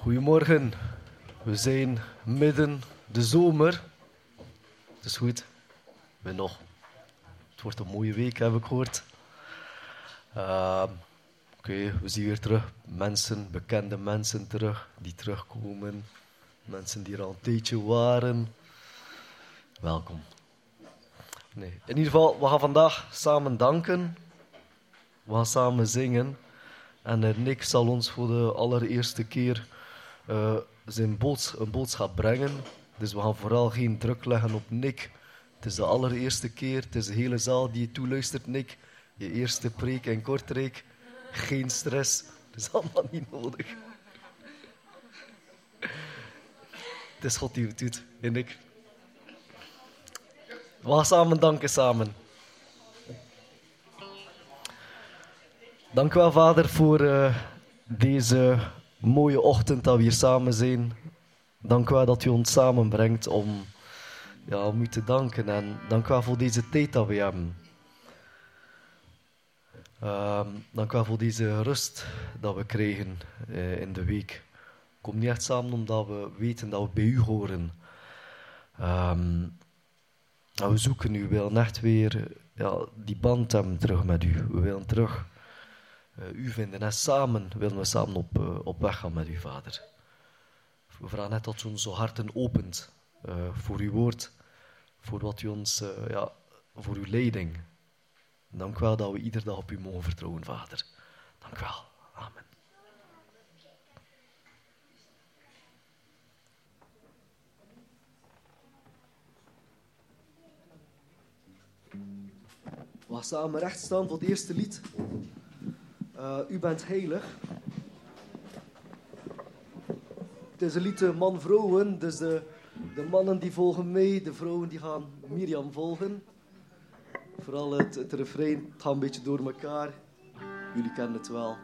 Goedemorgen. We zijn midden de zomer. Het is goed. We nog. Het wordt een mooie week, heb ik gehoord. Uh, Oké, we zien weer terug mensen, bekende mensen terug, die terugkomen. Mensen die er al een tijdje waren. Welkom. Nee. In ieder geval, we gaan vandaag samen danken. We gaan samen zingen. En Nick zal ons voor de allereerste keer uh, zijn een boodschap brengen. Dus we gaan vooral geen druk leggen op Nick. Het is de allereerste keer, het is de hele zaal die je toeluistert, Nick. Je eerste preek in Kortrijk. Geen stress, dat is allemaal niet nodig. Het is God die het doet, en ik. We gaan samen danken samen. Dank u wel, Vader, voor uh, deze mooie ochtend dat we hier samen zijn. Dank u wel dat u ons samenbrengt om, ja, om u te danken. En dank u wel voor deze tijd dat we hebben. Uh, dank u wel voor deze rust dat we krijgen uh, in de week. Kom niet echt samen omdat we weten dat we bij u horen. Um, we zoeken u, we willen echt weer ja, die band hebben terug met u. We willen terug u vinden en samen willen we samen op, uh, op weg gaan met u, Vader. We vragen net dat u onze harten opent uh, voor uw woord, voor wat u ons, ja, voor uw leiding. Dank wel dat we iedere dag op u mogen vertrouwen, Vader. Dank wel. Amen. We gaan samen recht staan voor het eerste lied. Uh, u bent heilig. Het is een lied man-vrouwen, dus de, de mannen die volgen mee, de vrouwen die gaan Mirjam volgen. Vooral het, het refrein, het gaat een beetje door elkaar. Jullie kennen het wel.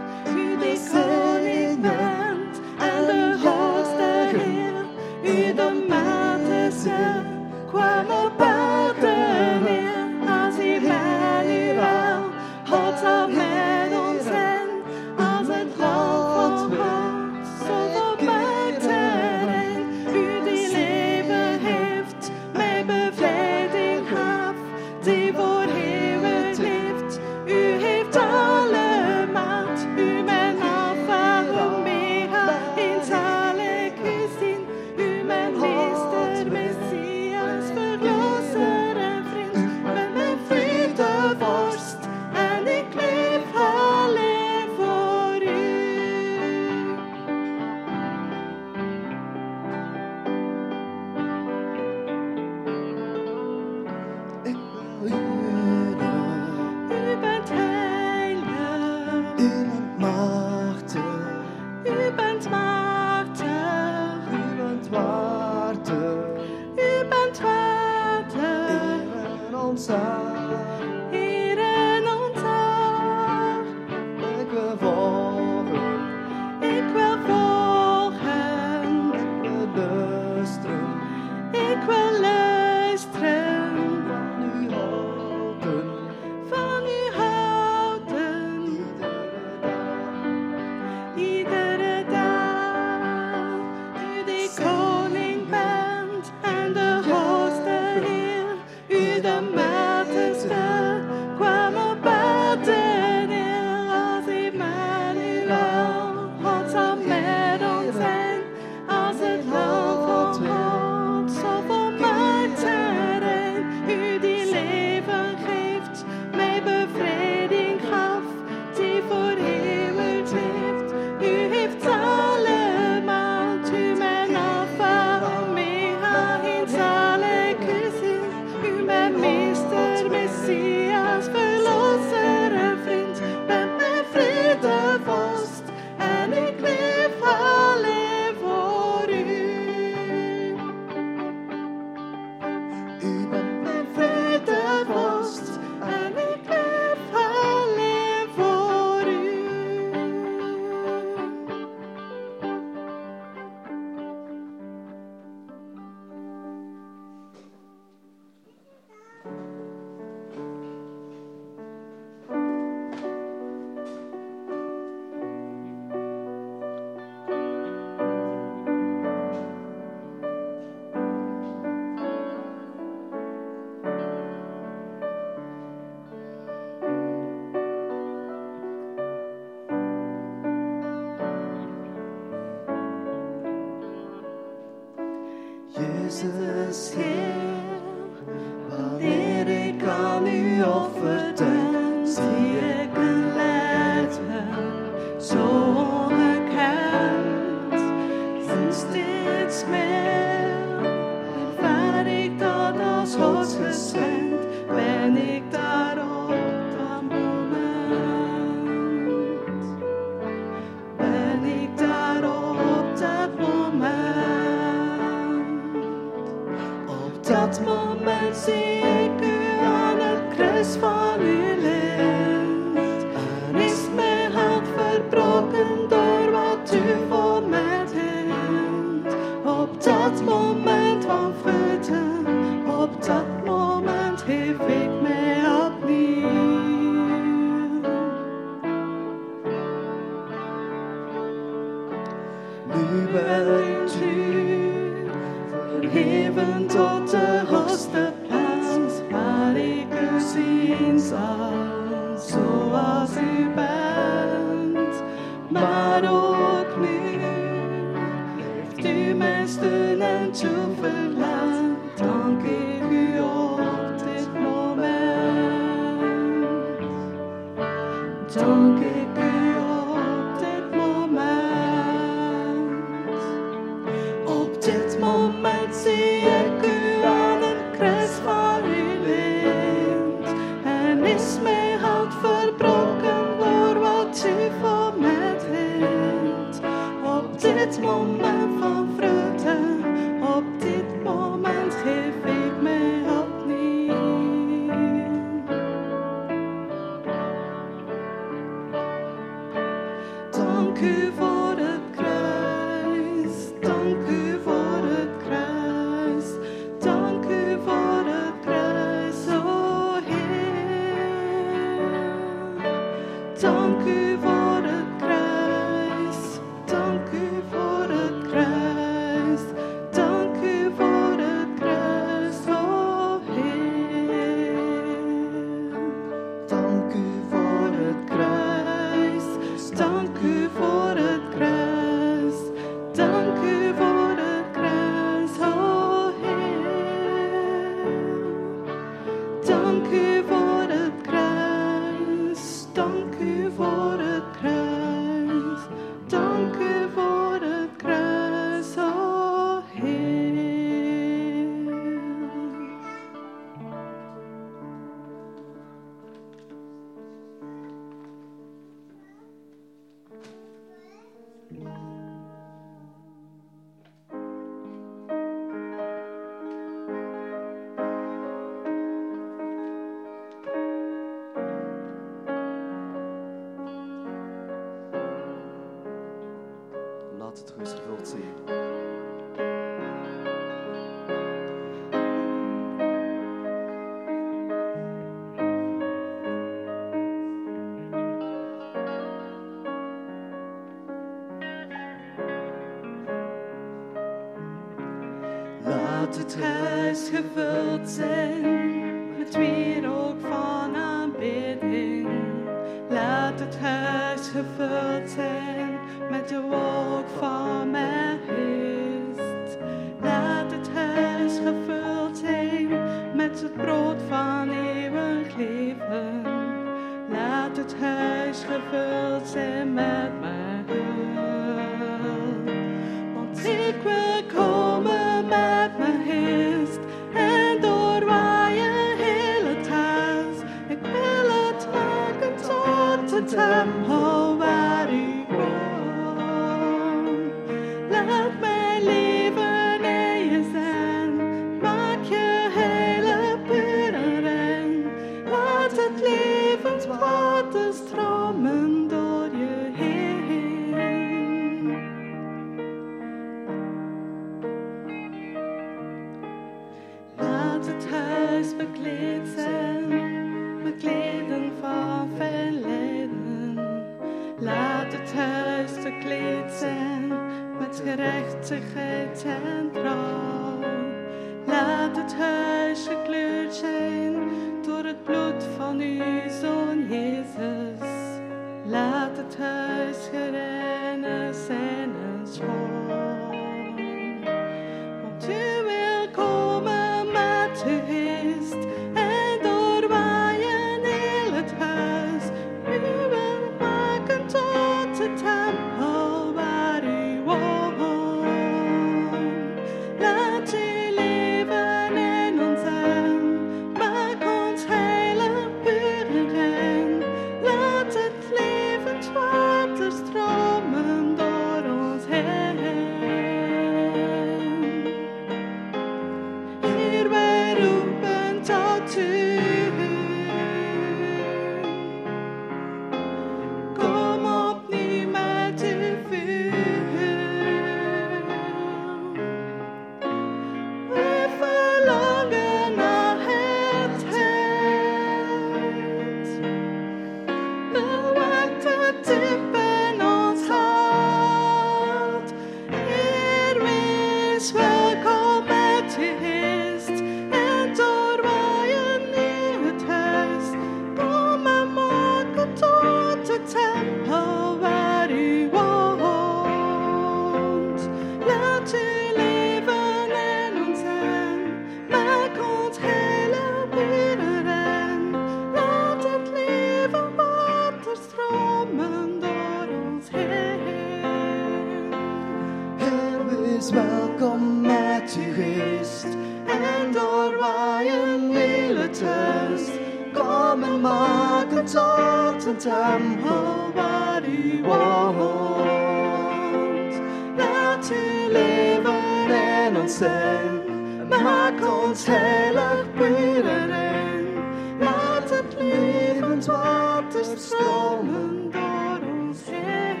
Ons heilig en rein. Laat het levend water stromen door ons heen.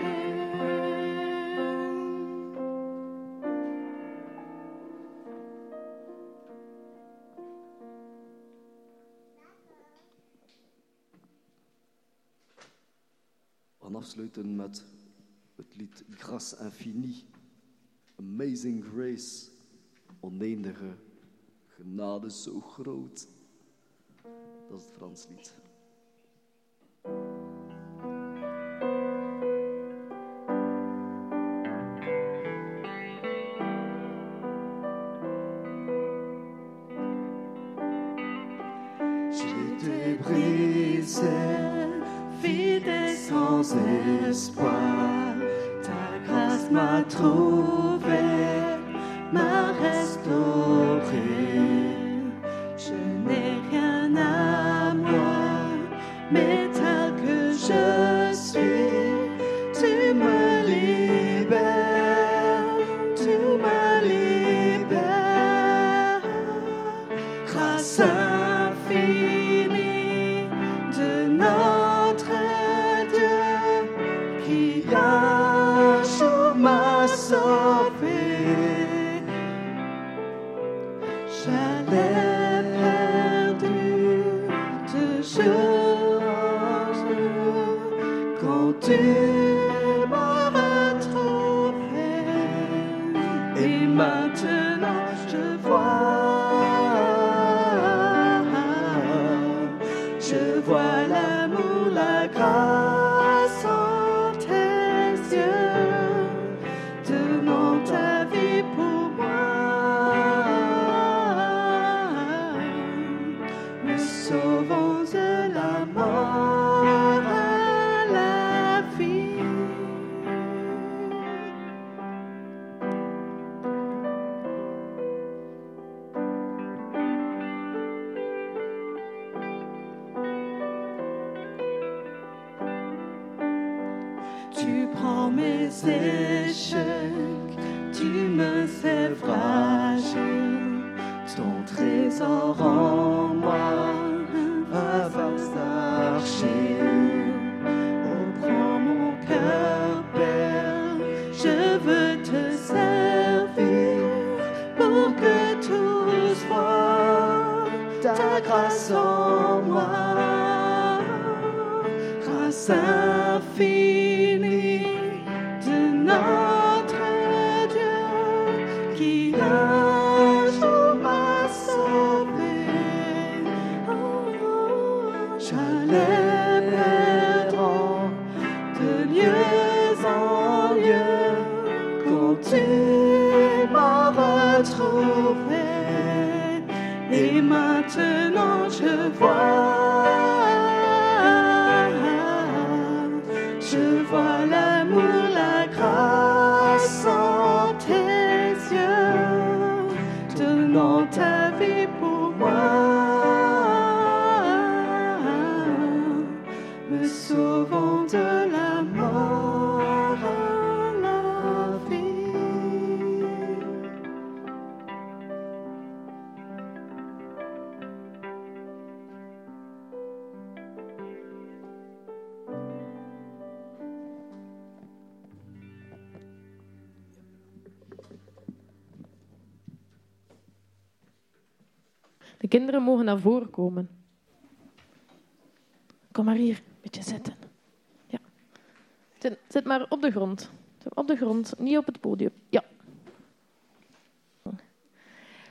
Gaan afsluiten met het lied Grâce Infini. Amazing Grace. Oneindige genade zo groot. Dat is het Frans lied. J'étais brisé, vide et sans espoir. Ta grâce m'a trouvé, naar voren komen. Kom maar hier, een beetje zitten. Ja. Zit, zit maar op de grond. Op de grond, niet op het podium. Ja.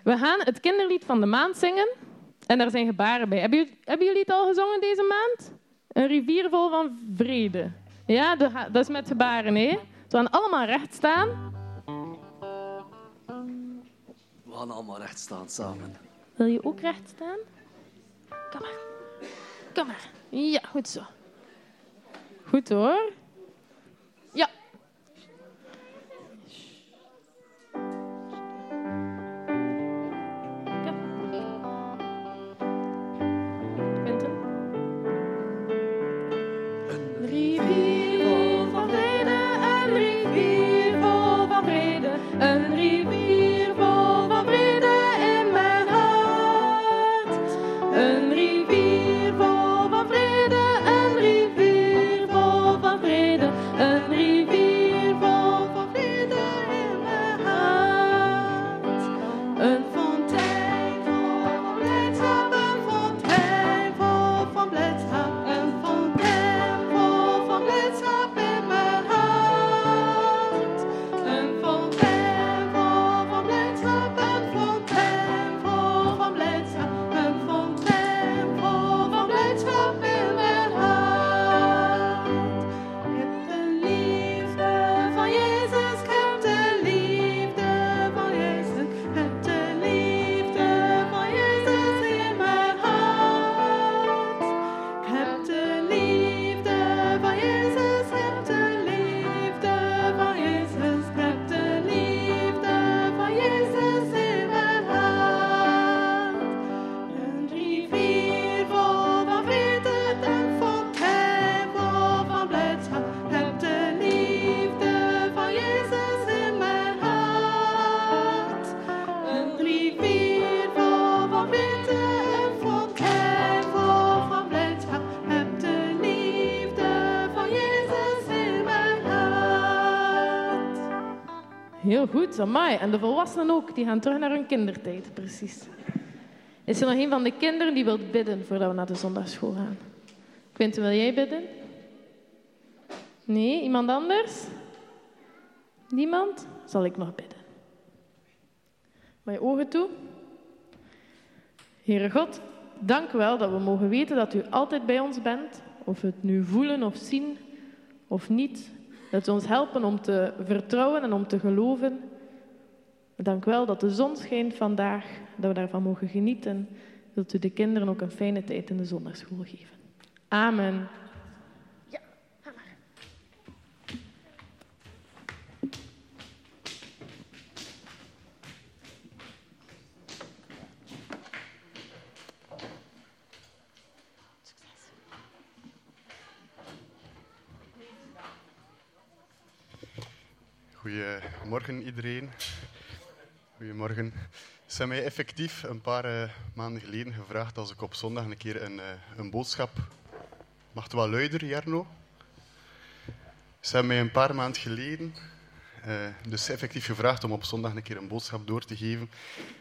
We gaan het kinderlied van de maand zingen. En daar zijn gebaren bij. Hebben jullie, hebben jullie het al gezongen deze maand? Een rivier vol van vrede. Ja, dat is met gebaren, hè? We gaan allemaal recht staan. We gaan allemaal recht staan samen. Wil je ook recht staan? Kom maar. Kom maar. Ja, goed zo. Goed hoor. Amai. En de volwassenen ook, die gaan terug naar hun kindertijd, precies. Is er nog een van de kinderen die wil bidden voordat we naar de zondagschool gaan? Quinten, wil jij bidden? Nee, iemand anders? Niemand? Zal ik nog bidden? Je ogen toe. Heere God, dank u wel dat we mogen weten dat u altijd bij ons bent. Of we het nu voelen of zien of niet. Dat u ons helpen om te vertrouwen en om te geloven. Dank u wel dat de zon schijnt vandaag, dat we daarvan mogen genieten. Wilt u de kinderen ook een fijne tijd in de zondagschool geven. Amen. Goedemorgen iedereen. Goedemorgen. Ze hebben mij effectief een paar eh, maanden geleden gevraagd als ik op zondag een keer een, eh, een boodschap... Mag het wel luider, Jarno? Ze hebben mij een paar maanden geleden eh, dus effectief gevraagd om op zondag een keer een boodschap door te geven.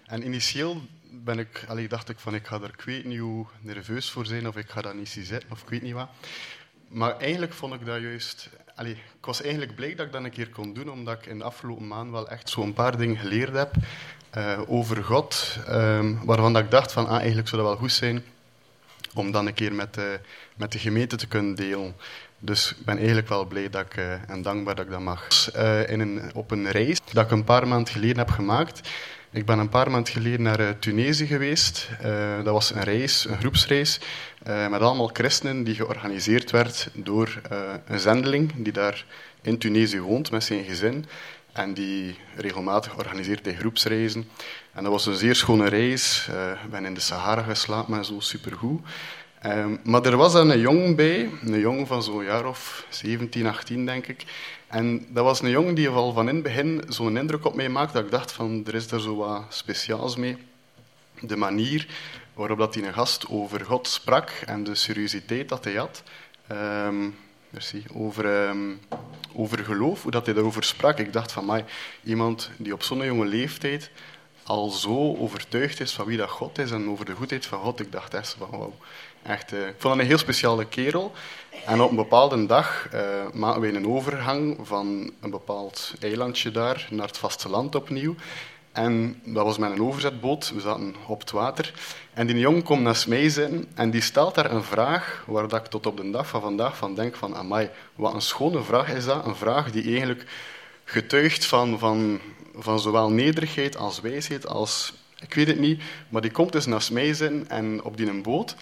En initieel ben ik, allee, dacht ik van ik ga er ik niet hoe nerveus voor zijn of ik ga dat niet zien of ik weet niet wat. Maar eigenlijk vond ik dat juist... Allee, ik was eigenlijk blij dat ik dat een keer kon doen, omdat ik in de afgelopen maand wel echt zo'n paar dingen geleerd heb eh, over God, ehm, waarvan dat ik dacht van ah, eigenlijk zou dat wel goed zijn om dan een keer met de, met de gemeente te kunnen delen. Dus ik ben eigenlijk wel blij dat ik, eh, en dankbaar dat ik dat mag. Eh, in een, op een reis dat ik een paar maanden geleden heb gemaakt. Ik ben een paar maanden geleden naar eh, Tunesië geweest. Eh, dat was een reis, een groepsreis, eh, met allemaal christenen die georganiseerd werd door een zendeling die daar in Tunesië woont met zijn gezin. En die regelmatig organiseert hij groepsreizen. En dat was een zeer schone reis. Ik ben in de Sahara geslapen en zo, supergoed. Ehm, maar er was een jong bij, een jong van zo'n jaar of 17, 18 denk ik. En dat was een jongen die al van in het begin zo'n indruk op mij maakte dat ik dacht van, er is daar zo wat speciaals mee. De manier waarop dat die een gast over God sprak en de seriositeit dat hij had. Ehm, over, ehm, over geloof, hoe dat hij daarover sprak. Ik dacht van, mij iemand die op zo'n jonge leeftijd al zo overtuigd is van wie dat God is en over de goedheid van God. Ik dacht echt van, wauw. Eh, ik vond dat een heel speciale kerel. En op een bepaalde dag eh, maken wij een overgang van een bepaald eilandje daar naar het vasteland opnieuw. En dat was met een overzetboot, we zaten op het water. En die jongen komt naast mij zitten en die stelt daar een vraag waar dat ik tot op de dag van vandaag van denk van, amai, wat een schone vraag is dat. Een vraag die eigenlijk getuigt van, van, van zowel nederigheid als wijsheid als... Ik weet het niet, maar die komt dus naast mij zitten en op die boot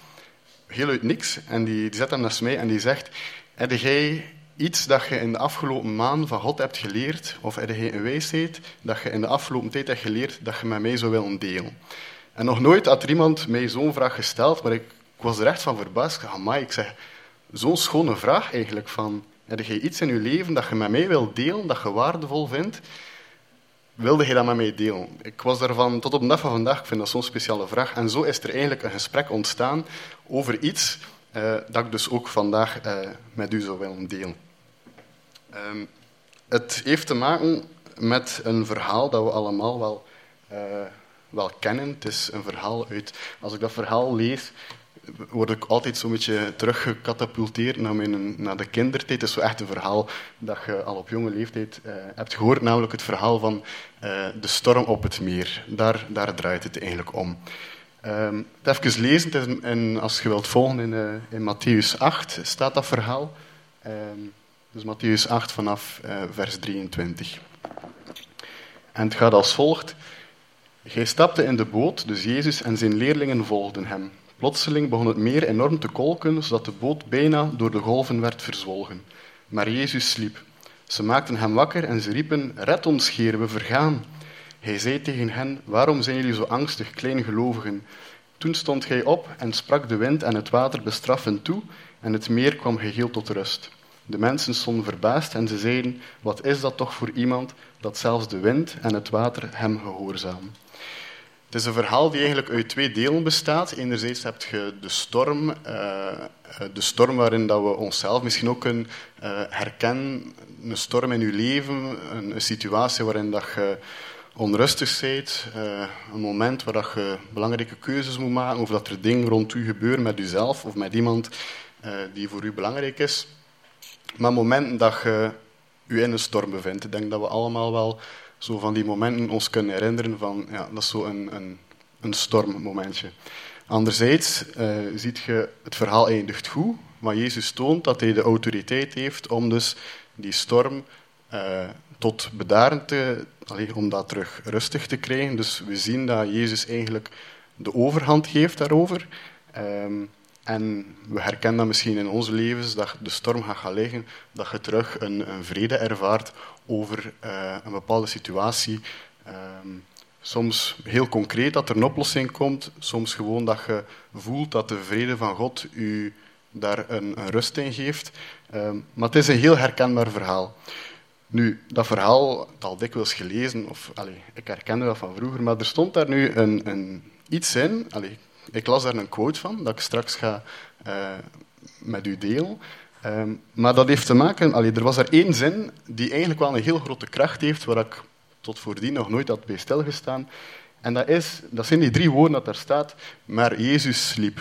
heel uit niks. En die, die zet hem naast mij en die zegt... Heb jij iets dat je in de afgelopen maanden van God hebt geleerd, of heb jij een wijsheid dat je in de afgelopen tijd hebt geleerd dat je met mij zou willen delen? En nog nooit had er iemand mij zo'n vraag gesteld, maar ik, was er echt van verbaasd. Amai, ik zeg, zo'n schone vraag eigenlijk van, heb je iets in je leven dat je met mij wilt delen, dat je waardevol vindt? Wilde je dat met mij delen? Ik was daarvan tot op de dag van vandaag, ik vind dat zo'n speciale vraag. En zo is er eigenlijk een gesprek ontstaan over iets uh, dat ik dus ook vandaag uh, met u zou willen delen. Um, het heeft te maken met een verhaal dat we allemaal wel, uh, wel kennen. Het is een verhaal uit... Als ik dat verhaal lees, word ik altijd zo'n beetje teruggecatapulteerd naar, mijn, naar de kindertijd. Het is zo echt een verhaal dat je al op jonge leeftijd uh, hebt gehoord, namelijk het verhaal van uh, de storm op het meer. Daar, daar draait het eigenlijk om. Um, even lezen, in, als je wilt volgen in, uh, in Matthäus 8 staat dat verhaal. Um, dus Matthäus 8 vanaf vers 23. En het gaat als volgt. Hij stapte in de boot, dus Jezus en zijn leerlingen volgden hem. Plotseling begon het meer enorm te kolken, zodat de boot bijna door de golven werd verzwolgen. Maar Jezus sliep. Ze maakten hem wakker en ze riepen: Red ons, Heer, we vergaan. Hij zei tegen hen: Waarom zijn jullie zo angstig, kleingelovigen? Toen stond hij op en sprak de wind en het water bestraffend toe, en het meer kwam geheel tot rust. De mensen stonden verbaasd en ze zeiden: Wat is dat toch voor iemand dat zelfs de wind en het water hem gehoorzamen? Het is een verhaal die eigenlijk uit twee delen bestaat. Enerzijds heb je de storm, uh, de storm waarin dat we onszelf misschien ook kunnen uh, herkennen. Een storm in je leven, een, situatie waarin dat je onrustig bent, een moment waar dat je belangrijke keuzes moet maken, of dat er dingen rond u gebeuren met jezelf of met iemand die voor u belangrijk is. Maar momenten dat je je in een storm bevindt. Ik denk dat we allemaal wel zo van die momenten ons kunnen herinneren van, ja, dat is zo een, een, een stormmomentje. Anderzijds uh, ziet je, het verhaal eindigt goed, maar Jezus toont dat hij de autoriteit heeft om dus die storm uh, tot bedaren te, allee, om dat terug rustig te krijgen. Dus we zien dat Jezus eigenlijk de overhand geeft daarover. Um, en we herkennen dat misschien in onze levens, dat de storm gaat gaan liggen, dat je terug een, vrede ervaart over uh, een bepaalde situatie. Um, soms heel concreet dat er een oplossing komt, soms gewoon dat je voelt dat de vrede van God u daar een, een rust in geeft. Um, maar het is een heel herkenbaar verhaal. Nu, dat verhaal, het al dikwijls gelezen, of allez, ik herkende dat van vroeger, maar er stond daar nu een, een iets in, allez, ik las daar een quote van, dat ik straks ga uh, met u delen. Um, maar dat heeft te maken... Allee, er was er één zin die eigenlijk wel een heel grote kracht heeft, waar ik tot voordien nog nooit had bij stilgestaan. En dat, is, dat zijn die drie woorden dat daar staat, maar Jezus sliep.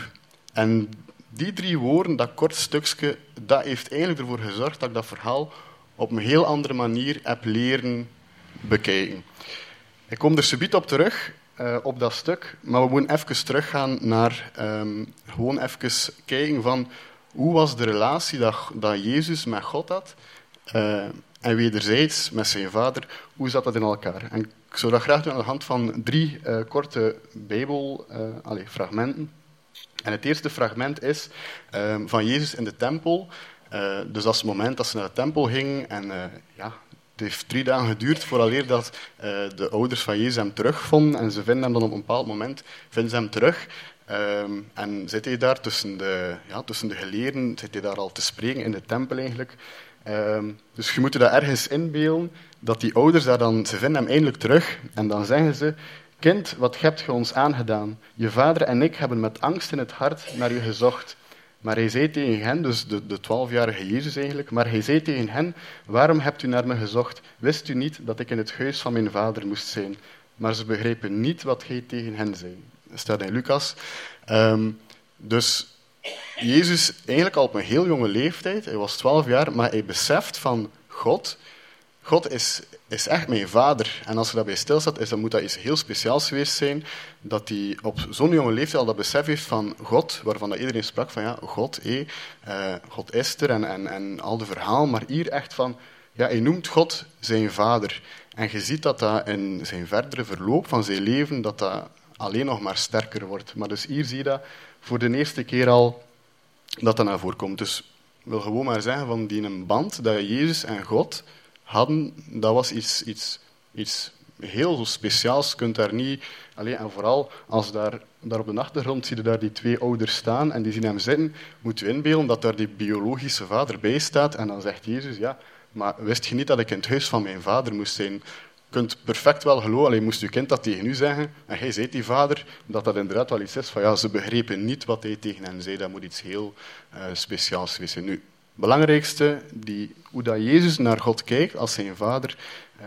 En die drie woorden, dat kort stukje, dat heeft eigenlijk ervoor gezorgd dat ik dat verhaal op een heel andere manier heb leren bekijken. Ik kom er subiet op terug, uh, op dat stuk. Maar we moeten even teruggaan naar um, gewoon even kijken van hoe was de relatie dat, dat Jezus met God had uh, en wederzijds met zijn vader, hoe zat dat in elkaar? En ik zou dat graag doen aan de hand van drie uh, korte Bijbelfragmenten. en het eerste fragment is ehm, van Jezus in de tempel. dus dat is het moment dat ze naar de tempel ging en ja, het heeft drie dagen geduurd vooraleer dat uh, de ouders van Jezus hem terugvonden. En ze vinden hem dan op een bepaald moment vinden ze hem terug. Um, en zit hij daar tussen de, ja, tussen de geleerden, zit hij daar al te spreken in de tempel eigenlijk. Um, dus je moet je dat ergens inbeelden, dat die ouders daar dan, ze vinden hem eindelijk terug. En dan zeggen ze, kind, wat hebt je ons aangedaan? Je vader en ik hebben met angst in het hart naar je gezocht. Maar hij zei tegen hen, dus de twaalfjarige Jezus eigenlijk, maar hij zei tegen hen, waarom hebt u naar me gezocht? Wist u niet dat ik in het huis van mijn vader moest zijn? Maar ze begrepen niet wat hij tegen hen zei. Dat staat in Lucas. Um, dus Jezus, eigenlijk al op een heel jonge leeftijd, hij was twaalf jaar, maar hij beseft van God, God is, is echt mijn vader. En als je daarbij stilstaat, is, dan moet dat iets heel speciaals geweest zijn, dat hij op zo'n jonge leeftijd al dat besef heeft van God, waarvan dat iedereen sprak van ja, God, hé, uh, God is er en, en, en al de verhaal, maar hier echt van, ja, hij noemt God zijn vader. En je ziet dat dat in zijn verdere verloop van zijn leven, dat dat alleen nog maar sterker wordt. Maar dus hier zie je dat voor de eerste keer al dat dat naar voren komt. Dus ik wil gewoon maar zeggen van die een band dat Jezus en God hadden, dat was iets, iets, iets heel speciaals. Je kunt daar niet... Alleen, en vooral als daar daar op de achtergrond zie daar die twee ouders staan en die zien hem zitten. Moet je inbeelden dat daar die biologische vader bij staat. En dan zegt Jezus, ja, maar wist je niet dat ik in het huis van mijn vader moest zijn? Je kunt perfect wel geloven, alleen moest je kind dat tegen u zeggen, en hij zei die vader, dat dat inderdaad wel iets is van, ja, ze begrepen niet wat hij tegen hen zei, dat moet iets heel uh, speciaals zijn. Nu, belangrijkste, die, hoe dat Jezus naar God kijkt als zijn vader, uh,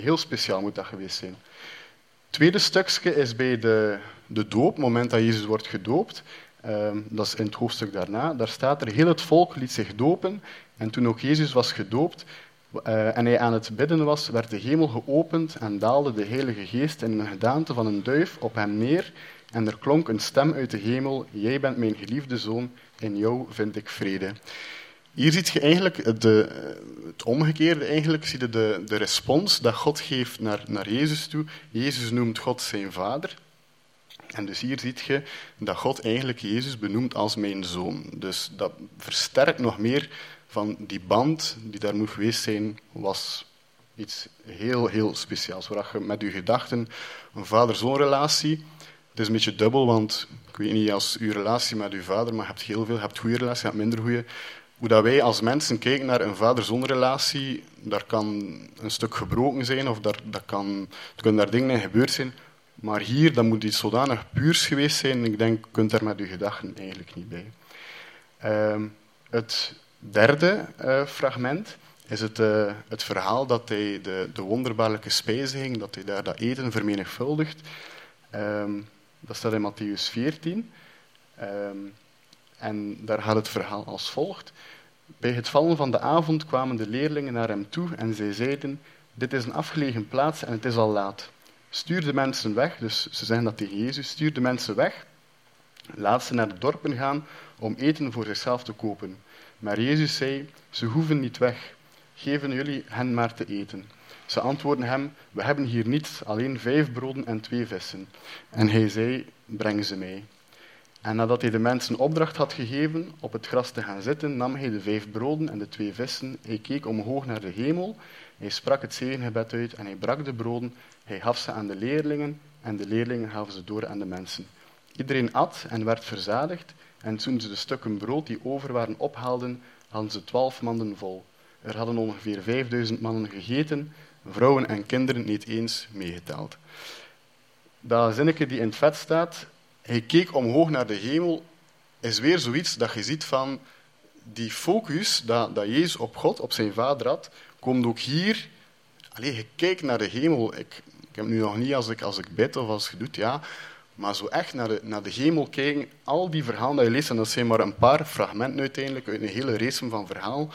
heel speciaal moet dat geweest zijn. Het tweede stukje is bij de, de doop, het moment dat Jezus wordt gedoopt. Um, dat is in het hoofdstuk daarna. Daar staat er, heel het volk liet zich dopen. En toen ook Jezus was gedoopt uh, en hij aan het bidden was, werd de hemel geopend en daalde de Heilige Geest in een gedaante van een duif op hem neer. En er klonk een stem uit de hemel, jij bent mijn geliefde zoon, in jou vind ik vrede. Hier zie je eigenlijk de, het omgekeerde. Eigenlijk zie je de, de respons dat God geeft naar, naar Jezus toe. Jezus noemt God zijn vader. En dus hier zie je dat God eigenlijk Jezus benoemt als mijn zoon. Dus dat versterkt nog meer van die band die daar moet geweest zijn, was iets heel, heel speciaals. Waar je met je gedachten een vader-zoon relatie. Het is een beetje dubbel, want ik weet niet als uw relatie met uw vader, maar je hebt heel veel, je hebt goede relaties, je hebt minder goede. Hoe dat wij als mensen kijken naar een vader-zoon relatie, daar kan een stuk gebroken zijn of daar, dat kan, er kunnen daar dingen in gebeurd zijn. Maar hier, dat moet iets zodanig puurs geweest zijn. Ik denk, je kunt daar met uw gedachten eigenlijk niet bij. Uh, het derde uh, fragment is het, uh, het verhaal dat hij de, de wonderbaarlijke spijziging, dat hij daar dat eten vermenigvuldigt. Um, dat staat in Matthäus 14. Um, en daar gaat het verhaal als volgt. Bij het vallen van de avond kwamen de leerlingen naar hem toe en zij zeiden, dit is een afgelegen plaats en het is al laat. Stuur de mensen weg, dus ze zeggen dat tegen Jezus, stuur de mensen weg, laat ze naar de dorpen gaan om eten voor zichzelf te kopen. Maar Jezus zei, ze hoeven niet weg, geven jullie hen maar te eten. Ze antwoordden hem, we hebben hier niets, alleen vijf broden en twee vissen. En hij zei, breng ze mij. En nadat hij de mensen opdracht had gegeven op het gras te gaan zitten, nam hij de vijf broden en de twee vissen. Hij keek omhoog naar de hemel, hij sprak het zegengebed uit en hij brak de broden. Hij gaf ze aan de leerlingen en de leerlingen gaven ze door aan de mensen. Iedereen at en werd verzadigd en toen ze de stukken brood die over waren ophaalden, hadden ze twaalf manden vol. Er hadden ongeveer vijfduizend mannen gegeten, vrouwen en kinderen niet eens meegeteld. Dat zinnetje die in het vet staat, hij keek omhoog naar de hemel, is weer zoiets dat je ziet van die focus dat, dat Jezus op God, op zijn vader had, komt ook hier. Allee, je kijkt naar de hemel. Ik, ik heb nu nog niet als ik, als ik bid of als je doet, ja. Maar zo echt naar de, naar de hemel kijken, al die verhalen die je leest, en dat zijn maar een paar fragmenten uiteindelijk uit een hele race van verhaal,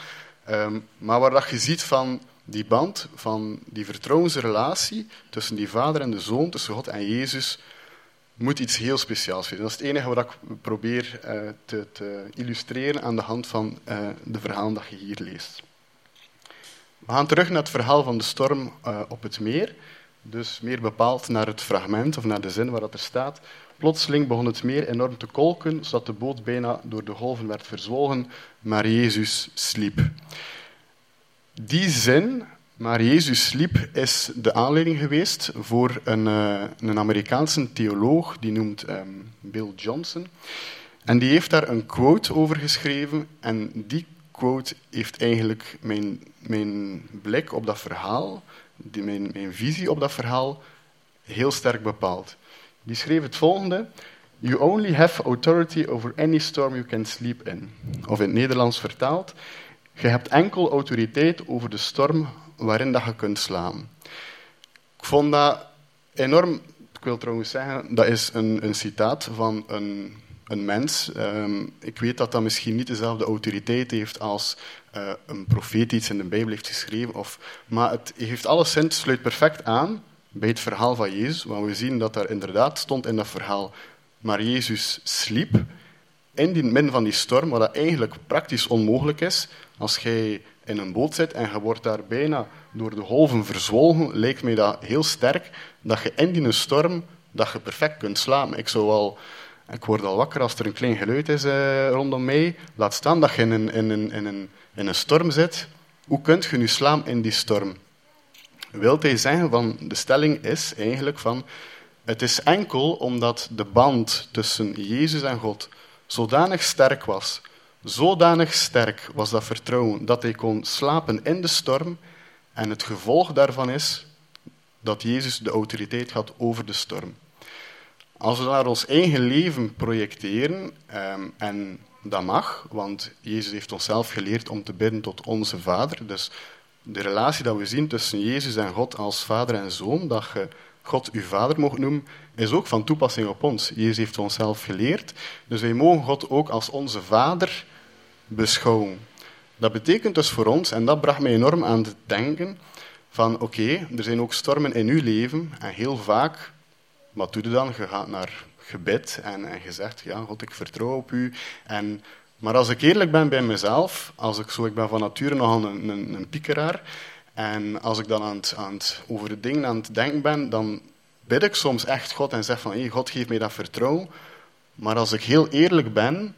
um, maar waar dat je ziet van die band, van die vertrouwensrelatie tussen die vader en de zoon, tussen God en Jezus, moet iets heel speciaals zijn. Dat is het enige wat ik probeer uh, te, te, illustreren aan de hand van uh, de verhalen dat je hier leest. We gaan terug naar het verhaal van de storm uh, op het meer. Dus meer bepaald naar het fragment of naar de zin waar dat er staat. Plotseling begon het meer enorm te kolken, zodat de boot bijna door de golven werd verzwolgen, maar Jezus sliep. Die zin, maar Jezus sliep, is de aanleiding geweest voor een, uh, een Amerikaanse theoloog, die noemt um, Bill Johnson. En die heeft daar een quote over geschreven. En die quote heeft eigenlijk mijn, mijn blik op dat verhaal die mijn, mijn visie op dat verhaal heel sterk bepaald. Die schreef het volgende. You only have authority over any storm you can sleep in. Of in het Nederlands vertaald. Je hebt enkel autoriteit over de storm waarin dat je kunt slaan. Ik vond dat enorm... Ik wil trouwens zeggen, dat is een, een citaat van een, een mens. Um, ik weet dat dat misschien niet dezelfde autoriteit heeft als uh, een profeet iets in de Bijbel heeft geschreven. Of, maar het heeft alleszins sluit perfect aan bij het verhaal van Jezus. Want we zien dat daar inderdaad stond in dat verhaal. Maar Jezus sliep in het midden van die storm, wat eigenlijk praktisch onmogelijk is. Als jij in een boot zit en je wordt daar bijna door de golven verzwolgen, lijkt mij dat heel sterk dat je in die storm dat je perfect kunt slaan. Ik zou ik word al wakker als er een klein geluid is uh, rondom mij. Laat staan dat je in een, in, in, een, in een storm zit. Hoe kunt je nu slaan in die storm? Wilt hij zeggen van, de stelling is eigenlijk van, het is enkel omdat de band tussen Jezus en God zodanig sterk was, zodanig sterk was dat vertrouwen, dat hij kon slapen in de storm. En het gevolg daarvan is dat Jezus de autoriteit had over de storm. Als we naar ons eigen leven projecteren, ehm, en dat mag, want Jezus heeft onszelf geleerd om te bidden tot onze Vader. Dus de relatie dat we zien tussen Jezus en God als Vader en Zoon, dat je God uw Vader mocht noemen, is ook van toepassing op ons. Jezus heeft onszelf geleerd, dus wij mogen God ook als onze Vader beschouwen. Dat betekent dus voor ons, en dat bracht mij enorm aan het denken, van oké, er zijn ook stormen in uw leven, en heel vaak, wat doe je dan? Je gaat naar gebed en, en je zegt, ja, God, ik vertrouw op u. En, maar als ik eerlijk ben bij mezelf, als ik zo, ik ben van nature nogal een, een, een piekeraar, en als ik dan aan het, aan het, over de dingen aan het denken ben, dan bid ik soms echt God en zeg van, hey, God, geef mij dat vertrouwen. Maar als ik heel eerlijk ben,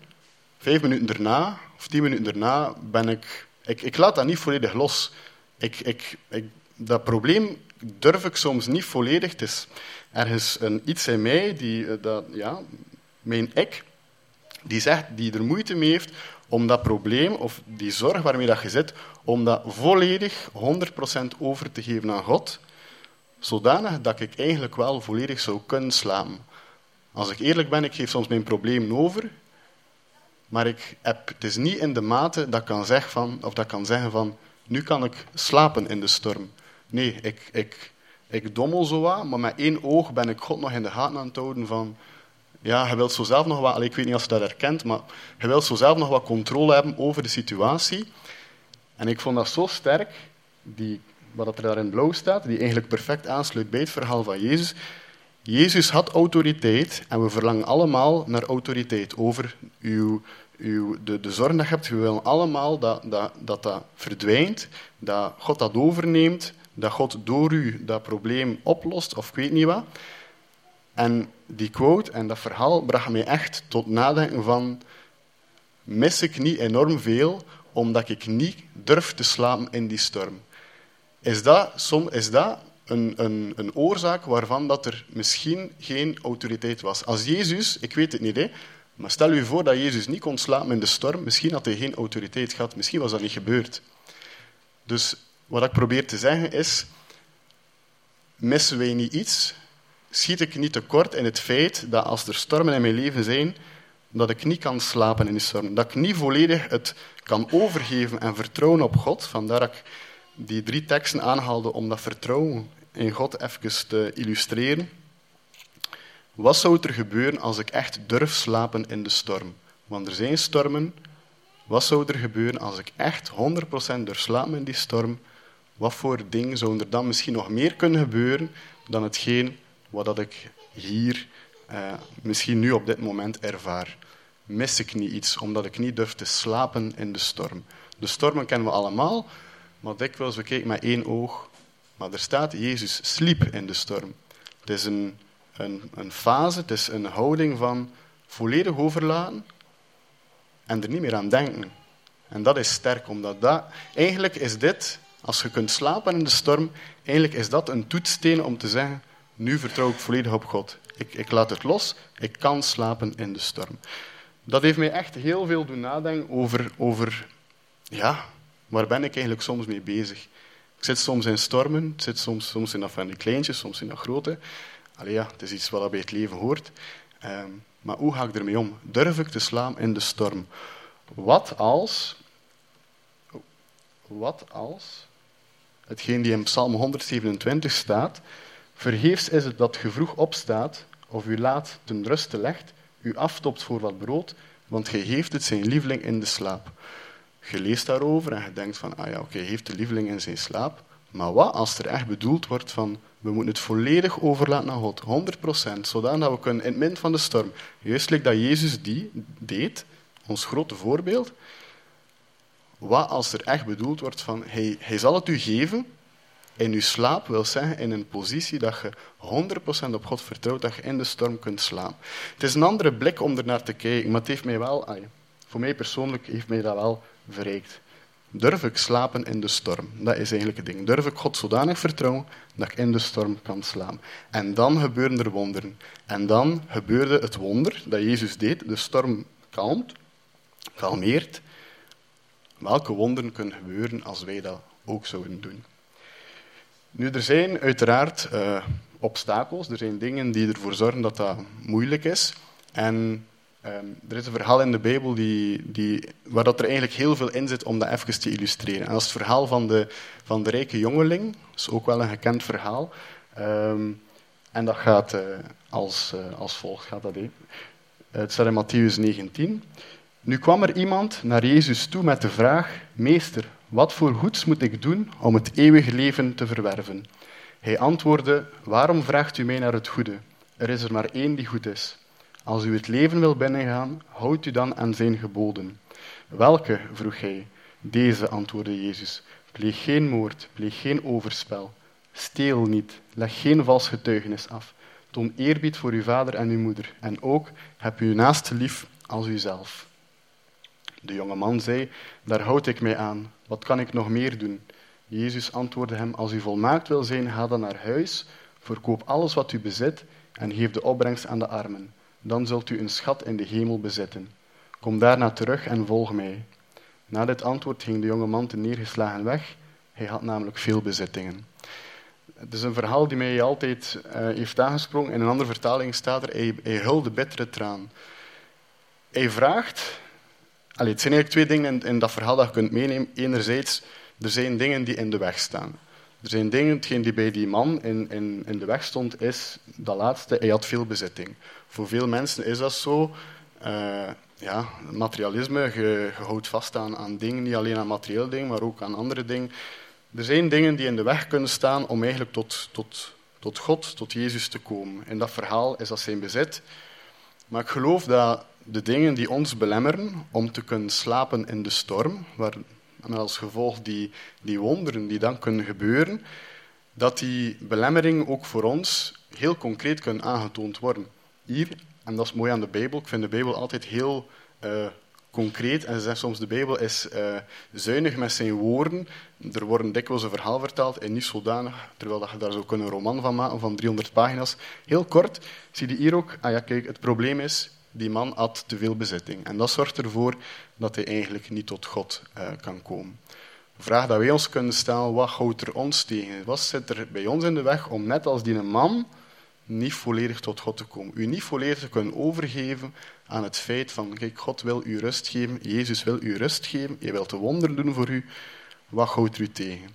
vijf minuten daarna, of tien minuten daarna, ben ik... Ik, ik laat dat niet volledig los. Ik, ik, ik, dat probleem durf ik soms niet volledig. Het is ergens een iets in mij, die, eh, dat, ja, mijn ik, die, zegt, die er moeite mee heeft om dat probleem of die zorg waarmee dat je zit, om dat volledig 100% over te geven aan God, zodanig dat ik eigenlijk wel volledig zou kunnen slapen. Als ik eerlijk ben, ik geef soms mijn probleem over, maar ik heb, het is niet in de mate dat ik kan, zeggen van, of dat kan zeggen van, nu kan ik slapen in de storm. Nee, ik, ik, ik dommel zo wat, maar met één oog ben ik God nog in de gaten aan het houden van, ja, je wilt zo zelf nog wat, ik weet niet of je dat herkent, maar je wilt zo zelf nog wat controle hebben over de situatie. En ik vond dat zo sterk, die, wat er daar in blauw staat, die eigenlijk perfect aansluit bij het verhaal van Jezus. Jezus had autoriteit en we verlangen allemaal naar autoriteit over uw, uw, de, de zorg dat je hebt. We willen allemaal dat dat, dat dat verdwijnt, dat God dat overneemt, dat God door u dat probleem oplost, of ik weet niet wat. En die quote en dat verhaal bracht mij echt tot nadenken van, mis ik niet enorm veel omdat ik niet durf te slapen in die storm? Is dat, som, is dat een, een, een oorzaak waarvan dat er misschien geen autoriteit was? Als Jezus, ik weet het niet, hè, maar stel u voor dat Jezus niet kon slapen in de storm, misschien had hij geen autoriteit gehad, misschien was dat niet gebeurd. Dus wat ik probeer te zeggen is, missen wij niet iets? Schiet ik niet tekort in het feit dat als er stormen in mijn leven zijn, dat ik niet kan slapen in die storm. Dat ik niet volledig het kan overgeven en vertrouwen op God. Vandaar dat ik die drie teksten aanhaalde om dat vertrouwen in God even te illustreren. Wat zou er gebeuren als ik echt durf slapen in de storm? Want er zijn stormen. Wat zou er gebeuren als ik echt 100% durf slapen in die storm? Wat voor dingen zouden er dan misschien nog meer kunnen gebeuren dan hetgeen wat dat ik hier uh, misschien nu op dit moment ervaar? Mis ik niet iets omdat ik niet durf te slapen in de storm? De stormen kennen we allemaal, maar dikwijls we kijken met één oog. Maar er staat, Jezus sliep in de storm. Het is een, een, een fase, het is een houding van volledig overlaten en er niet meer aan denken. En dat is sterk, omdat dat, eigenlijk is dit, als je kunt slapen in de storm, eigenlijk is dat een toetssteen om te zeggen, nu vertrouw ik volledig op God. Ik, ik laat het los, ik kan slapen in de storm. Dat heeft mij echt heel veel doen nadenken over, over ja, waar ben ik eigenlijk soms mee bezig. Ik zit soms in stormen, zit soms, soms in dat van die kleintjes, soms in dat grote. Allee, ja, het is iets wat bij het leven hoort. Um, maar hoe ga ik ermee om? Durf ik te slaan in de storm? Wat als... Wat als... Hetgeen die in Psalm 127 staat... Vergeefs is het dat je vroeg opstaat of u laat ten ruste legt, u aftopt voor wat brood, want gij geeft het zijn lieveling in de slaap. Je leest daarover en je denkt van, ah ja, oké, heeft de lieveling in zijn slaap. Maar wat als er echt bedoeld wordt van, we moeten het volledig overlaten aan God, 100%, zodat we kunnen in het midden van de storm, juist dat Jezus die deed, ons grote voorbeeld, wat als er echt bedoeld wordt van, hij, hij zal het u geven, in je slaap wil zeggen in een positie dat je 100% op God vertrouwt, dat je in de storm kunt slaan. Het is een andere blik om er naar te kijken, maar het heeft mij wel, voor mij persoonlijk, heeft mij dat wel verrijkt. Durf ik slapen in de storm? Dat is eigenlijk het ding. Durf ik God zodanig vertrouwen dat ik in de storm kan slapen? En dan gebeuren er wonderen. En dan gebeurde het wonder dat Jezus deed. De storm kalmt, kalmeert. Welke wonderen kunnen gebeuren als wij dat ook zouden doen? Nu, er zijn uiteraard uh, obstakels. Er zijn dingen die ervoor zorgen dat dat moeilijk is. En um, er is een verhaal in de Bijbel die, die, waar dat er eigenlijk heel veel in zit om dat even te illustreren. En dat is het verhaal van de, van de rijke jongeling. Dat is ook wel een gekend verhaal. Um, en dat gaat uh, als, uh, als volgt. Gaat dat, Het staat in Matthäus 19. Nu kwam er iemand naar Jezus toe met de vraag: Meester, wat voor goeds moet ik doen om het eeuwige leven te verwerven? Hij antwoordde: Waarom vraagt u mij naar het goede? Er is er maar één die goed is. Als u het leven wil binnengaan, houdt u dan aan zijn geboden. Welke? vroeg hij. Deze, antwoordde Jezus. Pleeg geen moord, pleeg geen overspel. Steel niet, leg geen vals getuigenis af. Toon eerbied voor uw vader en uw moeder. En ook heb uw naaste lief als uzelf. De jonge man zei: Daar houd ik mij aan. Wat kan ik nog meer doen? Jezus antwoordde hem: Als u volmaakt wil zijn, ga dan naar huis, verkoop alles wat u bezit en geef de opbrengst aan de armen. Dan zult u een schat in de hemel bezitten. Kom daarna terug en volg mij. Na dit antwoord ging de jonge man te neergeslagen weg. Hij had namelijk veel bezittingen. Het is een verhaal die mij altijd uh, heeft aangesproken. In een andere vertaling staat er: hij, hij hulde bittere traan. Hij vraagt. Allee, het zijn eigenlijk twee dingen in, in dat verhaal dat je kunt meenemen. Enerzijds er zijn dingen die in de weg staan. Er zijn dingen, hetgeen die bij die man in, in, in de weg stond, is dat laatste, hij had veel bezitting. Voor veel mensen is dat zo. Uh, ja, materialisme, je, houdt vast aan, aan dingen, niet alleen aan materiële dingen, maar ook aan andere dingen. Er zijn dingen die in de weg kunnen staan om eigenlijk tot, tot, tot God, tot Jezus te komen. In dat verhaal is dat zijn bezit. Maar ik geloof dat de dingen die ons belemmeren om te kunnen slapen in de storm, waar met als gevolg die, die wonderen die dan kunnen gebeuren, dat die belemmeringen ook voor ons heel concreet kunnen aangetoond worden. Hier, en dat is mooi aan de Bijbel, ik vind de Bijbel altijd heel uh, concreet en ze zeggen soms de Bijbel is uh, zuinig met zijn woorden. Er wordt dikwijls een verhaal verteld en niet zodanig, terwijl dat je daar zo een roman van maken van 300 pagina's. Heel kort, zie je hier ook, ah ja kijk, het probleem is, die man had te veel bezitting. En dat zorgt ervoor dat hij eigenlijk niet tot God uh, kan komen. De vraag dat wij ons kunnen stellen, wat houdt er ons tegen? Wat zit er bij ons in de weg om net als die man niet volledig tot God te komen? U niet volledig te kunnen overgeven aan het feit van, kijk, God wil u rust geven, Jezus wil u rust geven, hij wil te wonderen doen voor u. Wat houdt u tegen?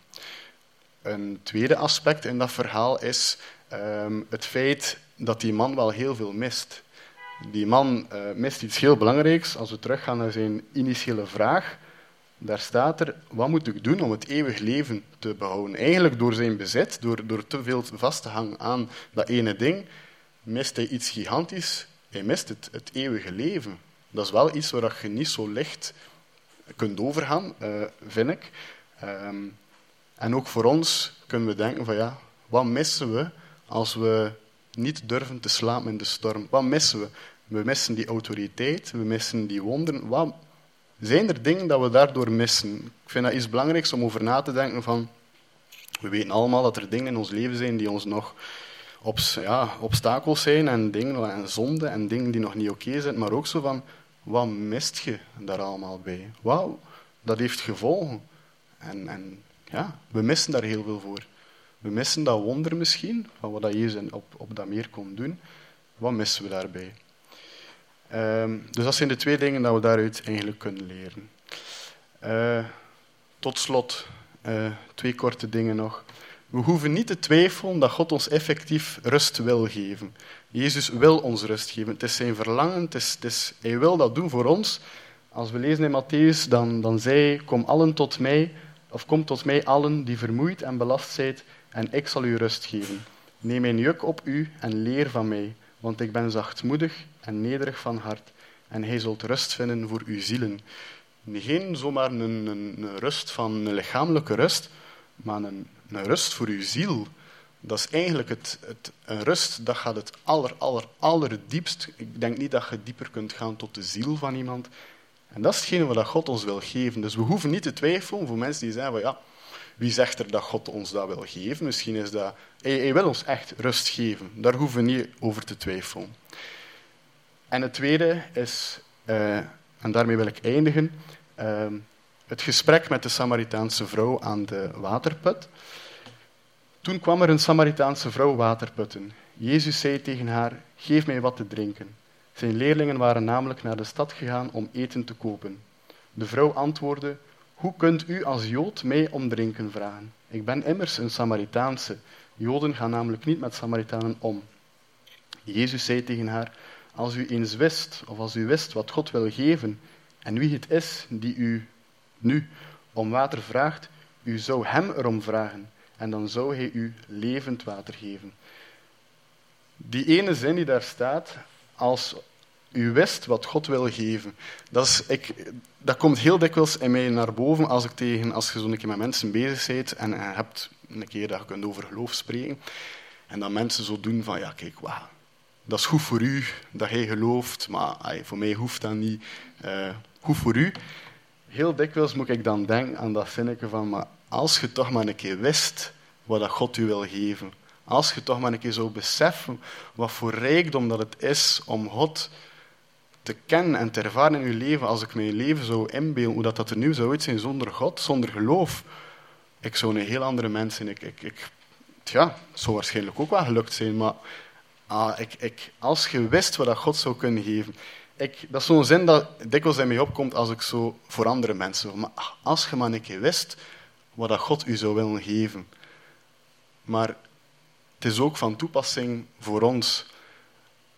Een tweede aspect in dat verhaal is um, het feit dat die man wel heel veel mist. Die man uh, mist iets heel belangrijks. Als we teruggaan naar zijn initiële vraag, daar staat er, wat moet ik doen om het eeuwig leven te behouden? Eigenlijk door zijn bezit, door, door te veel vast te hangen aan dat ene ding, mist hij iets gigantisch. Hij mist het, het eeuwige leven. Dat is wel iets waar je niet zo licht kunt overgaan, uh, vind ik. Um, en ook voor ons kunnen we denken van ja, wat missen we als we niet durven te slapen in de storm? Wat missen we? We missen die autoriteit, we missen die wonderen. Wat zijn er dingen dat we daardoor missen? Ik vind dat iets belangrijks om over na te denken van... We weten allemaal dat er dingen in ons leven zijn die ons nog ja, obstakels zijn en dingen en zonden en dingen die nog niet oké zijn, maar ook zo van, wat mist je daar allemaal bij? Wauw, dat heeft gevolgen. En, en ja, we missen daar heel veel voor. We missen dat wonder misschien, van wat Jezus op, op dat meer kon doen. Wat missen we daarbij? Um, dus dat zijn de twee dingen dat we daaruit eigenlijk kunnen leren. Uh, tot slot, uh, twee korte dingen nog. We hoeven niet te twijfelen dat God ons effectief rust wil geven. Jezus wil ons rust geven. Het is zijn verlangen, het is, hij wil dat doen voor ons. Als we lezen in Matthäus, dan, dan zei kom allen tot mij, of kom tot mij allen die vermoeid en belast zijt, en ik zal u rust geven. Neem mijn juk op u en leer van mij, want ik ben zachtmoedig en nederig van hart, en hij zult rust vinden voor uw zielen. Geen zomaar een, een, rust van een lichamelijke rust, maar een, een rust voor uw ziel. Dat is eigenlijk het, het, een rust, dat gaat het aller, aller, allerdiepst. Ik denk niet dat je dieper kunt gaan tot de ziel van iemand. En dat is hetgene wat God ons wil geven. Dus we hoeven niet te twijfelen voor mensen die zeggen van ja, wie zegt er dat God ons dat wil geven? Misschien is dat... Hij, wil ons echt rust geven. Daar hoeven we niet over te twijfelen. En het tweede is, uh, en daarmee wil ik eindigen, uh, het gesprek met de Samaritaanse vrouw aan de waterput. Toen kwam er een Samaritaanse vrouw waterputten. Jezus zei tegen haar, geef mij wat te drinken. Zijn leerlingen waren namelijk naar de stad gegaan om eten te kopen. De vrouw antwoordde, hoe kunt u als Jood mij om drinken vragen? Ik ben immers een Samaritaanse. Joden gaan namelijk niet met Samaritanen om. Jezus zei tegen haar, als u eens wist, of als u wist wat God wil geven en wie het is die u nu om water vraagt, u zou hem erom vragen en dan zou hij u levend water geven. Die ene zin die daar staat, als u wist wat God wil geven, dat, is, ik, dat komt heel dikwijls in mij naar boven als, ik tegen, als je zo'n keer met mensen bezig bent en je hebt een keer dat je kunt over geloof spreken, en dat mensen zo doen van, ja kijk, wauw, dat is goed voor u, dat jij gelooft, maar ay, voor mij hoeft dat niet. Uh, goed voor u. Heel dikwijls moet ik dan denken aan dat zinnetje van, maar als je toch maar een keer wist wat dat God u wil geven, als je toch maar een keer zou beseffen wat voor rijkdom dat het is om God te kennen en te ervaren in uw leven, als ik mijn leven zou inbeelden, hoe dat, dat er nu zou zijn zonder God, zonder geloof, ik zou een heel andere mens zijn. Ik, ik, ik, ja, het zou waarschijnlijk ook wel gelukt zijn, maar ah, ik, ik, als je wist wat dat God zou kunnen geven. Ik, dat is zo'n zin dat dikwijls in mij opkomt als ik zo voor andere mensen. Maar als je maar een keer wist wat dat God u zou willen geven. Maar het is ook van toepassing voor ons.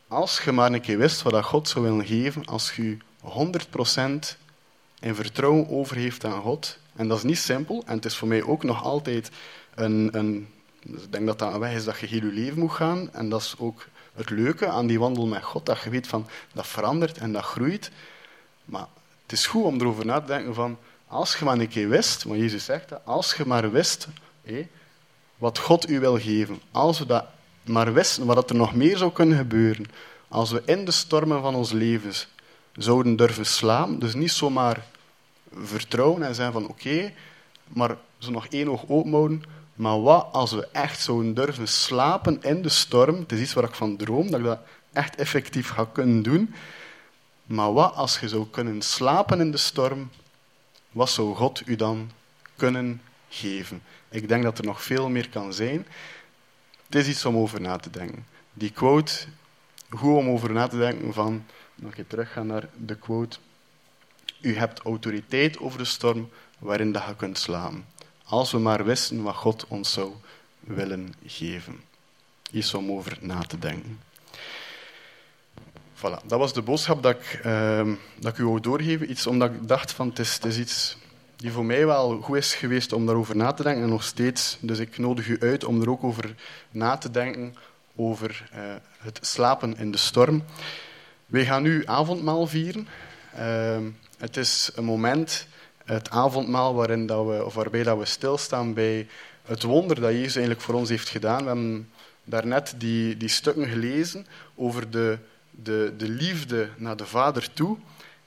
Als je maar een keer wist wat God zou willen geven, als je 100% in vertrouwen overgeeft aan God, en dat is niet simpel, en het is voor mij ook nog altijd een, een ik denk dat dat een weg is dat je heel je leven moet gaan. En dat is ook het leuke aan die wandel met God, dat je weet van dat verandert en dat groeit. Maar het is goed om erover na te denken van, als je maar een keer wist, want Jezus zegt dat, als je maar wist wat God u wil geven, als we dat maar wisten, wat er nog meer zou kunnen gebeuren, als we in de stormen van ons levens zouden durven slaan, dus niet zomaar vertrouwen en zeggen van oké, maar zo nog één oog open maar wat als we echt zouden durven slapen in de storm? Het is iets waar ik van droom, dat ik dat echt effectief ga kunnen doen. Maar wat als je zou kunnen slapen in de storm? Wat zou God u dan kunnen geven? Ik denk dat er nog veel meer kan zijn. Het is iets om over na te denken. Die quote, goed om over na te denken van, nog even teruggaan naar de quote. U hebt autoriteit over de storm waarin dat je kunt slapen. Als we maar wisten wat God ons zou willen geven. Iets om over na te denken. Voilà, dat was de boodschap dat ik, uh, dat ik u wou doorgeven. Iets omdat ik dacht van het is iets die voor mij wel goed is geweest om daarover na te denken en nog steeds. Dus ik nodig u uit om er ook over na te denken, over uh, het slapen in de storm. Wij gaan nu avondmaal vieren. Uh, het is een moment het avondmaal waarin dat we, of waarbij dat we stilstaan bij het wonder dat Jezus eigenlijk voor ons heeft gedaan. We hebben daarnet die, die stukken gelezen over de, de, de liefde naar de Vader toe.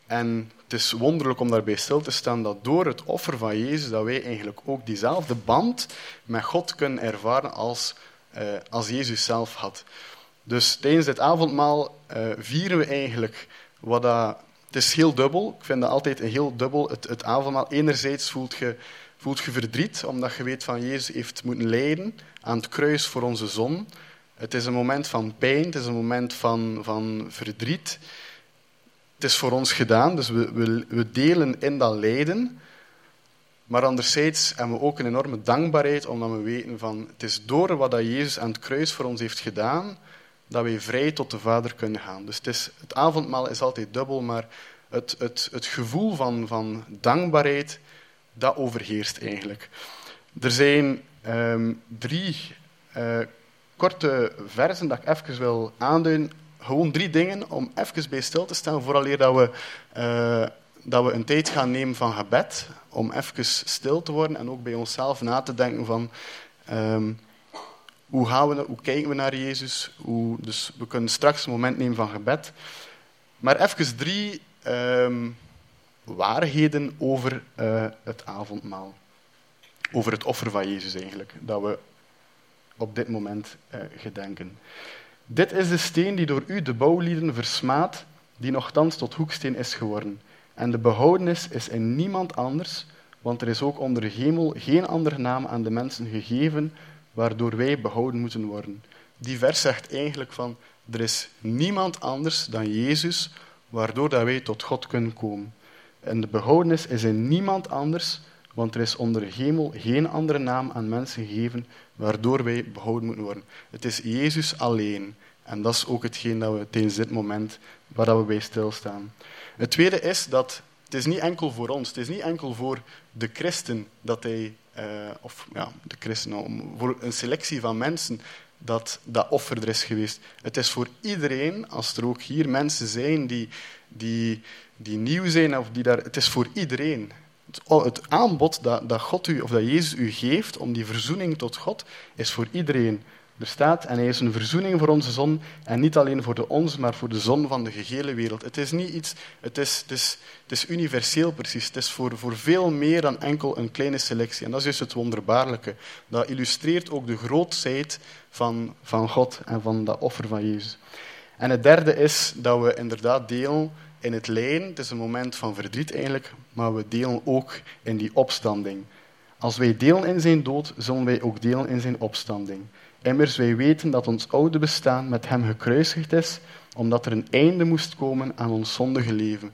En het is wonderlijk om daarbij stil te staan dat door het offer van Jezus dat wij eigenlijk ook diezelfde band met God kunnen ervaren als, uh, als Jezus zelf had. Dus tijdens dit avondmaal uh, vieren we eigenlijk wat dat het is heel dubbel. Ik vind dat altijd een heel dubbel, het, het avondmaal. Enerzijds voelt je, voelt je verdriet, omdat je weet van Jezus heeft moeten lijden aan het kruis voor onze zon. Het is een moment van pijn, het is een moment van, van verdriet. Het is voor ons gedaan, dus we, we, delen in dat lijden. Maar anderzijds hebben we ook een enorme dankbaarheid, omdat we weten van het is door wat dat Jezus aan het kruis voor ons heeft gedaan, dat wij vrij tot de Vader kunnen gaan. Dus het, is, het avondmaal is altijd dubbel, maar het, het, het gevoel van, van dankbaarheid, dat overheerst eigenlijk. Er zijn um, drie uh, korte versen dat ik even wil aanduiden. Gewoon drie dingen om even bij stil te staan, vooraleer dat we, uh, dat we een tijd gaan nemen van gebed, om even stil te worden en ook bij onszelf na te denken van... Um, hoe, gaan we, hoe kijken we naar Jezus? Hoe, dus we kunnen straks een moment nemen van gebed. Maar even drie, um, waarheden over eh, het avondmaal. Over het offer van Jezus eigenlijk, dat we op dit moment eh, gedenken. Dit is de steen die door u, de bouwlieden, versmaad, die nogthans tot hoeksteen is geworden. En de behoudenis is in niemand anders, want er is ook onder de hemel geen andere naam aan de mensen gegeven, waardoor wij behouden moeten worden. Die vers zegt eigenlijk van, er is niemand anders dan Jezus, waardoor dat wij tot God kunnen komen. En de behoudenis is in niemand anders, want er is onder de hemel geen andere naam aan mensen gegeven, waardoor wij behouden moeten worden. Het is Jezus alleen. En dat is ook hetgeen dat we tijdens dit moment waar we bij stilstaan. Het tweede is dat het is niet enkel voor ons, het is niet enkel voor de christen dat hij, uh, of ja, de christen, voor een selectie van mensen dat dat offer er is geweest. Het is voor iedereen, als er ook hier mensen zijn die, die, die nieuw zijn, of die daar, het is voor iedereen. Het, aanbod dat, dat God u, of dat Jezus u geeft om die verzoening tot God, is voor iedereen. Er staat, en hij is een verzoening voor onze zon, en niet alleen voor de onze, maar voor de zon van de gehele wereld. Het is niet iets, het is, het is, het is universeel precies. Het is voor, voor veel meer dan enkel een kleine selectie. En dat is juist het wonderbaarlijke. Dat illustreert ook de grootheid van, van God en van dat offer van Jezus. En het derde is dat we inderdaad delen in het lijden. Het is een moment van verdriet eigenlijk, maar we delen ook in die opstanding. Als wij delen in zijn dood, zullen wij ook delen in zijn opstanding. Immers, wij weten dat ons oude bestaan met hem gekruisigd is, omdat er een einde moest komen aan ons zondige leven.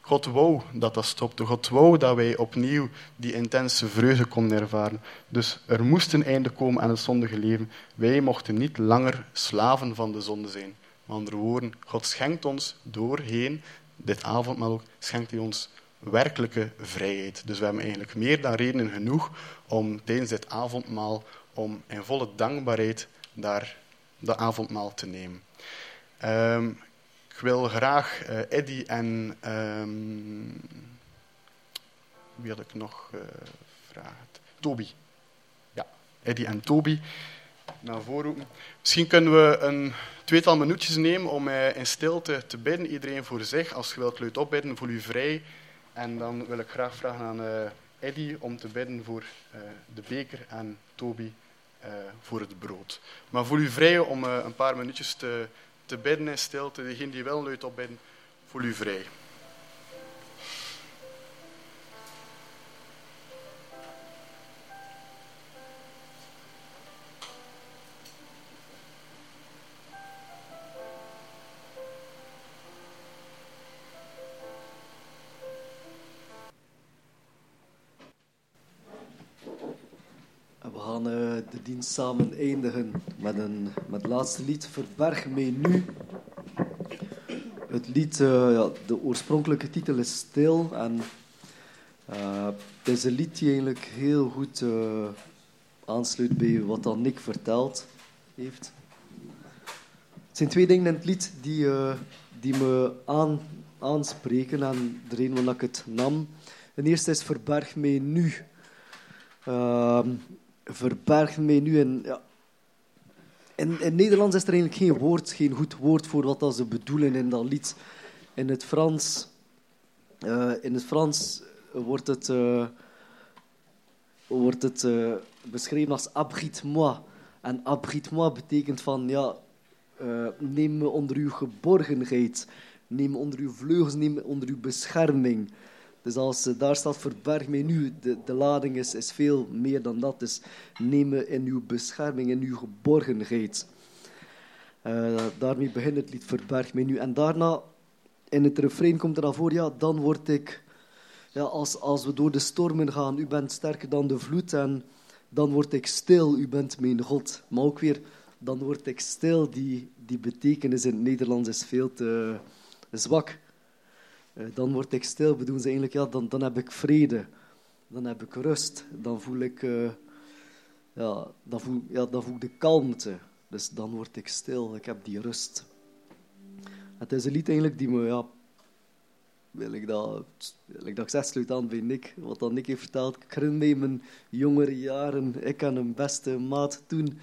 God wou dat dat stopte. God wou dat wij opnieuw die intense vreugde konden ervaren. Dus er moest een einde komen aan het zondige leven. Wij mochten niet langer slaven van de zonde zijn. Met andere woorden, God schenkt ons doorheen dit avondmaal ook, schenkt hij ons werkelijke vrijheid. Dus we hebben eigenlijk meer dan redenen genoeg om tijdens dit avondmaal om in volle dankbaarheid daar de avondmaal te nemen. Um, ik wil graag uh, Eddy en um, wie had ik nog uh, vragen? Toby. Ja, Eddy en Toby naar voren roepen. Misschien kunnen we een tweetal minuutjes nemen om uh, in stilte te bidden. Iedereen voor zich. Als je wilt luid opbidden, voel u vrij. En dan wil ik graag vragen aan Eddy om te bidden voor de beker en Toby uh, voor het brood. Maar voel u vrij om een paar minuutjes te, te bidden in stilte. Degene die wel luid op bidden, voel u vrij. Samen eindigen met, een, met het laatste lied, Verberg mij nu. Het lied, uh, ja, de oorspronkelijke titel is Stil. En uh, het is een lied die eigenlijk heel goed uh, aansluit bij wat dan Nick verteld heeft. Het zijn twee dingen in het lied die, die me aan, aanspreken en de reden waarom ik het nam. De eerste is Verberg mij nu. Verbergt mij nu. En, ja. in, in Nederlands is er eigenlijk geen woord, geen goed woord voor wat dat ze bedoelen in dat lied. In het Frans, uh, in het Frans wordt het, uh, wordt het uh, beschreven als abrite-moi. En abrite-moi betekent van, ja, neem me onder uw geborgenheid. Neem me onder uw vleugels, neem me onder uw bescherming. Dus als daar staat verberg mij nu, de, de lading is, is veel meer dan dat. Dus neem in uw bescherming, in uw geborgenheid. Uh, daarmee begint het lied Verberg mij nu. En daarna, in het refrein komt er dan voor, ja, dan word ik, ja, als, als we door de stormen gaan, u bent sterker dan de vloed en dan word ik stil, u bent mijn God. Maar ook weer, dan word ik stil, die, die betekenis in het Nederlands is veel te zwak. Eh, dan word ik stil. Bedoelen ze eigenlijk, ja, dan, dan heb ik vrede. Dan heb ik rust. Dan voel ik, uh, ja, dan voel, ja, dan voel ik de kalmte. Dus dan word ik stil. Ik heb die rust. Het is een lied eigenlijk die me, ja, wil ik dat, wil ik dat ik sluit aan bij Nick, wat dan Nick heeft verteld. Ik herinner mijn jongere jaren. Ik en een beste maat toen.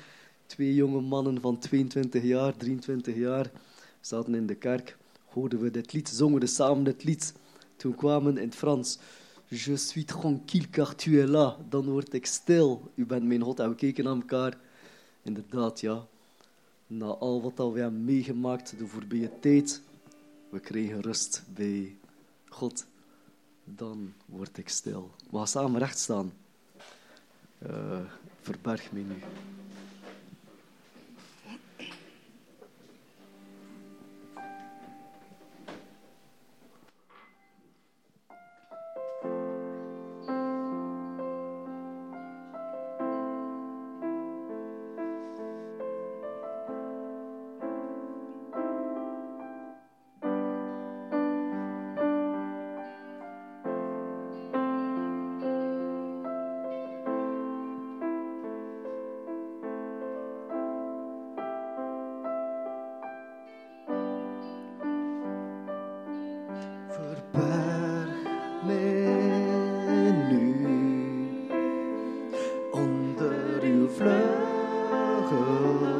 Twee jonge mannen van 22 jaar, 23 jaar, zaten in de kerk hoorden we dit lied, zongen we samen dit lied. toen kwamen in het Frans, je suis tranquille car tu es là, dan word ik stil. U bent mijn God en we keken naar elkaar. Inderdaad, ja. Na al wat dat we hebben meegemaakt de voorbije tijd, we kregen rust bij God. Dan word ik stil. We gaan samen recht staan. Uh, verberg mij nu. Oh.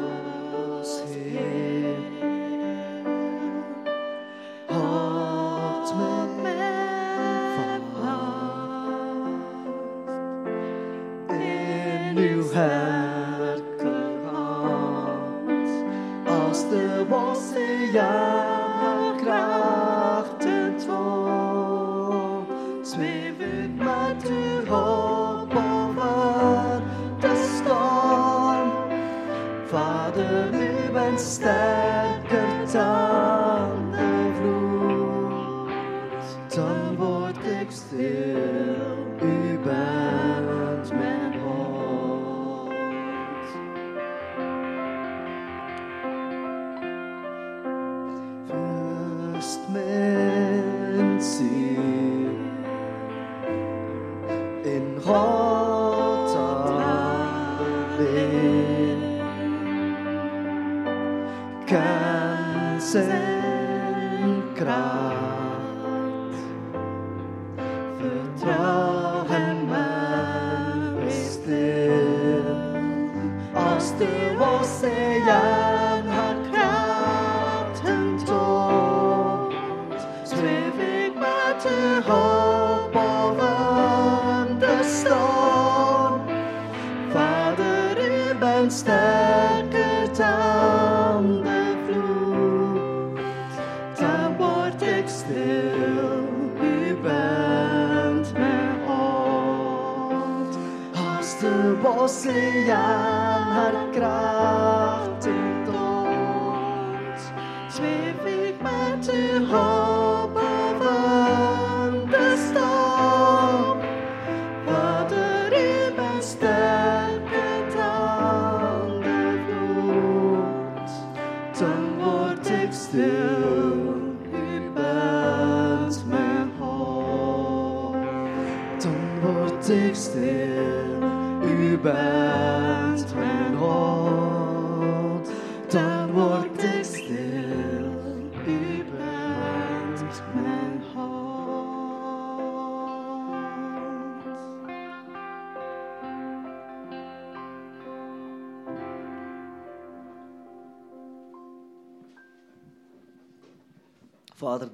makes me think back to home.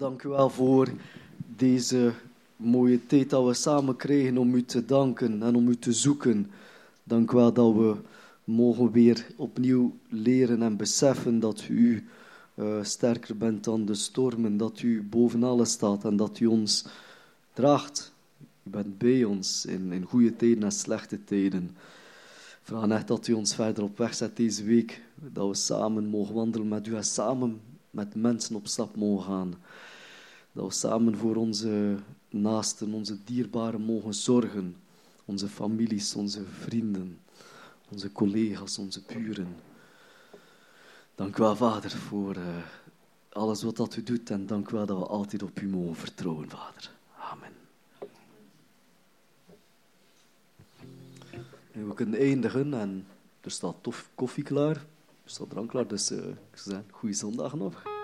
Dank u wel voor deze mooie tijd dat we samen kregen om u te danken en om u te zoeken. Dank u wel dat we mogen weer opnieuw leren en beseffen dat u uh, sterker bent dan de stormen, dat u boven alles staat en dat u ons draagt. U bent bij ons in, in goede tijden en slechte tijden. Vraag echt dat u ons verder op weg zet deze week, dat we samen mogen wandelen met u en samen met mensen op stap mogen gaan. Dat we samen voor onze naasten, onze dierbaren mogen zorgen. Onze families, onze vrienden, onze collega's, onze buren. Dank u wel, Vader, voor uh, alles wat dat u doet. En dank u wel dat we altijd op u mogen vertrouwen, Vader. Amen. En we kunnen eindigen en er staat tof koffie klaar. Er staat drank klaar, dus uh, ik zou zeggen, goede zondag nog.